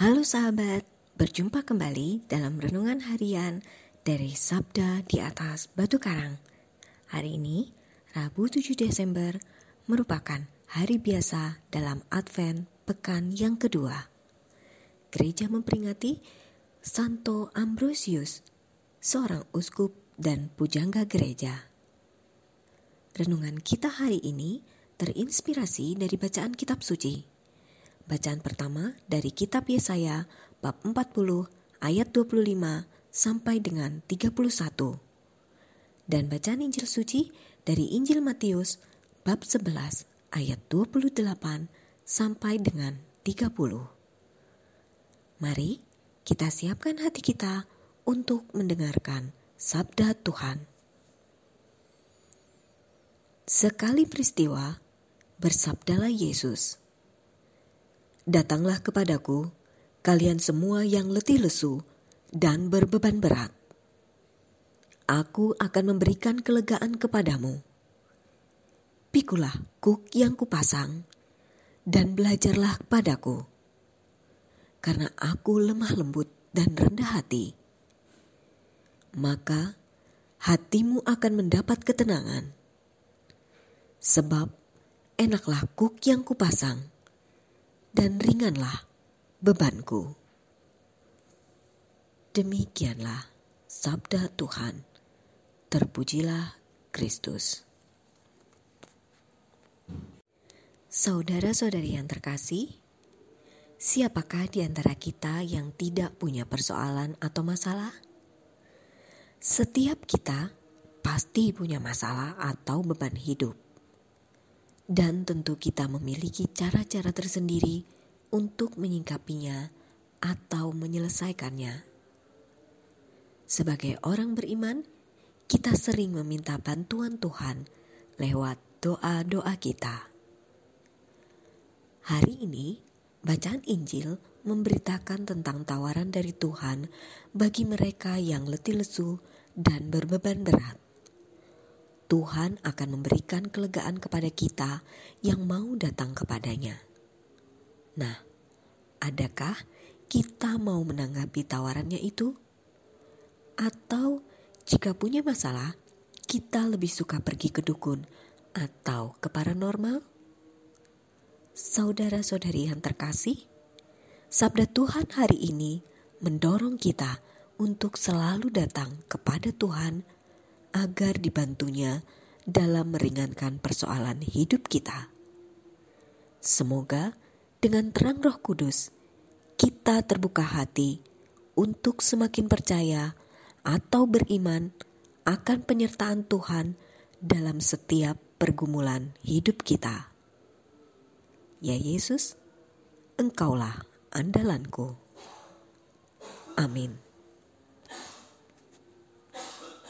Halo sahabat, berjumpa kembali dalam renungan harian dari Sabda di atas Batu Karang. Hari ini, Rabu 7 Desember, merupakan hari biasa dalam Advent pekan yang kedua. Gereja memperingati Santo Ambrosius, seorang uskup dan pujangga gereja. Renungan kita hari ini terinspirasi dari bacaan kitab suci Bacaan pertama dari kitab Yesaya bab 40 ayat 25 sampai dengan 31. Dan bacaan Injil suci dari Injil Matius bab 11 ayat 28 sampai dengan 30. Mari kita siapkan hati kita untuk mendengarkan sabda Tuhan. Sekali peristiwa, bersabdalah Yesus, Datanglah kepadaku, kalian semua yang letih lesu dan berbeban berat. Aku akan memberikan kelegaan kepadamu. Pikulah kuk yang kupasang, dan belajarlah padaku. Karena aku lemah lembut dan rendah hati. Maka hatimu akan mendapat ketenangan. Sebab enaklah kuk yang kupasang dan ringanlah bebanku. Demikianlah sabda Tuhan. Terpujilah Kristus. Saudara-saudari yang terkasih, siapakah di antara kita yang tidak punya persoalan atau masalah? Setiap kita pasti punya masalah atau beban hidup dan tentu kita memiliki cara-cara tersendiri untuk menyingkapinya atau menyelesaikannya. Sebagai orang beriman, kita sering meminta bantuan Tuhan lewat doa-doa kita. Hari ini, bacaan Injil memberitakan tentang tawaran dari Tuhan bagi mereka yang letih lesu dan berbeban berat. Tuhan akan memberikan kelegaan kepada kita yang mau datang kepadanya. Nah, adakah kita mau menanggapi tawarannya itu? Atau jika punya masalah, kita lebih suka pergi ke dukun atau ke paranormal? Saudara-saudari yang terkasih, sabda Tuhan hari ini mendorong kita untuk selalu datang kepada Tuhan agar dibantunya dalam meringankan persoalan hidup kita. Semoga dengan terang Roh Kudus kita terbuka hati untuk semakin percaya atau beriman akan penyertaan Tuhan dalam setiap pergumulan hidup kita. Ya Yesus, Engkaulah andalanku. Amin.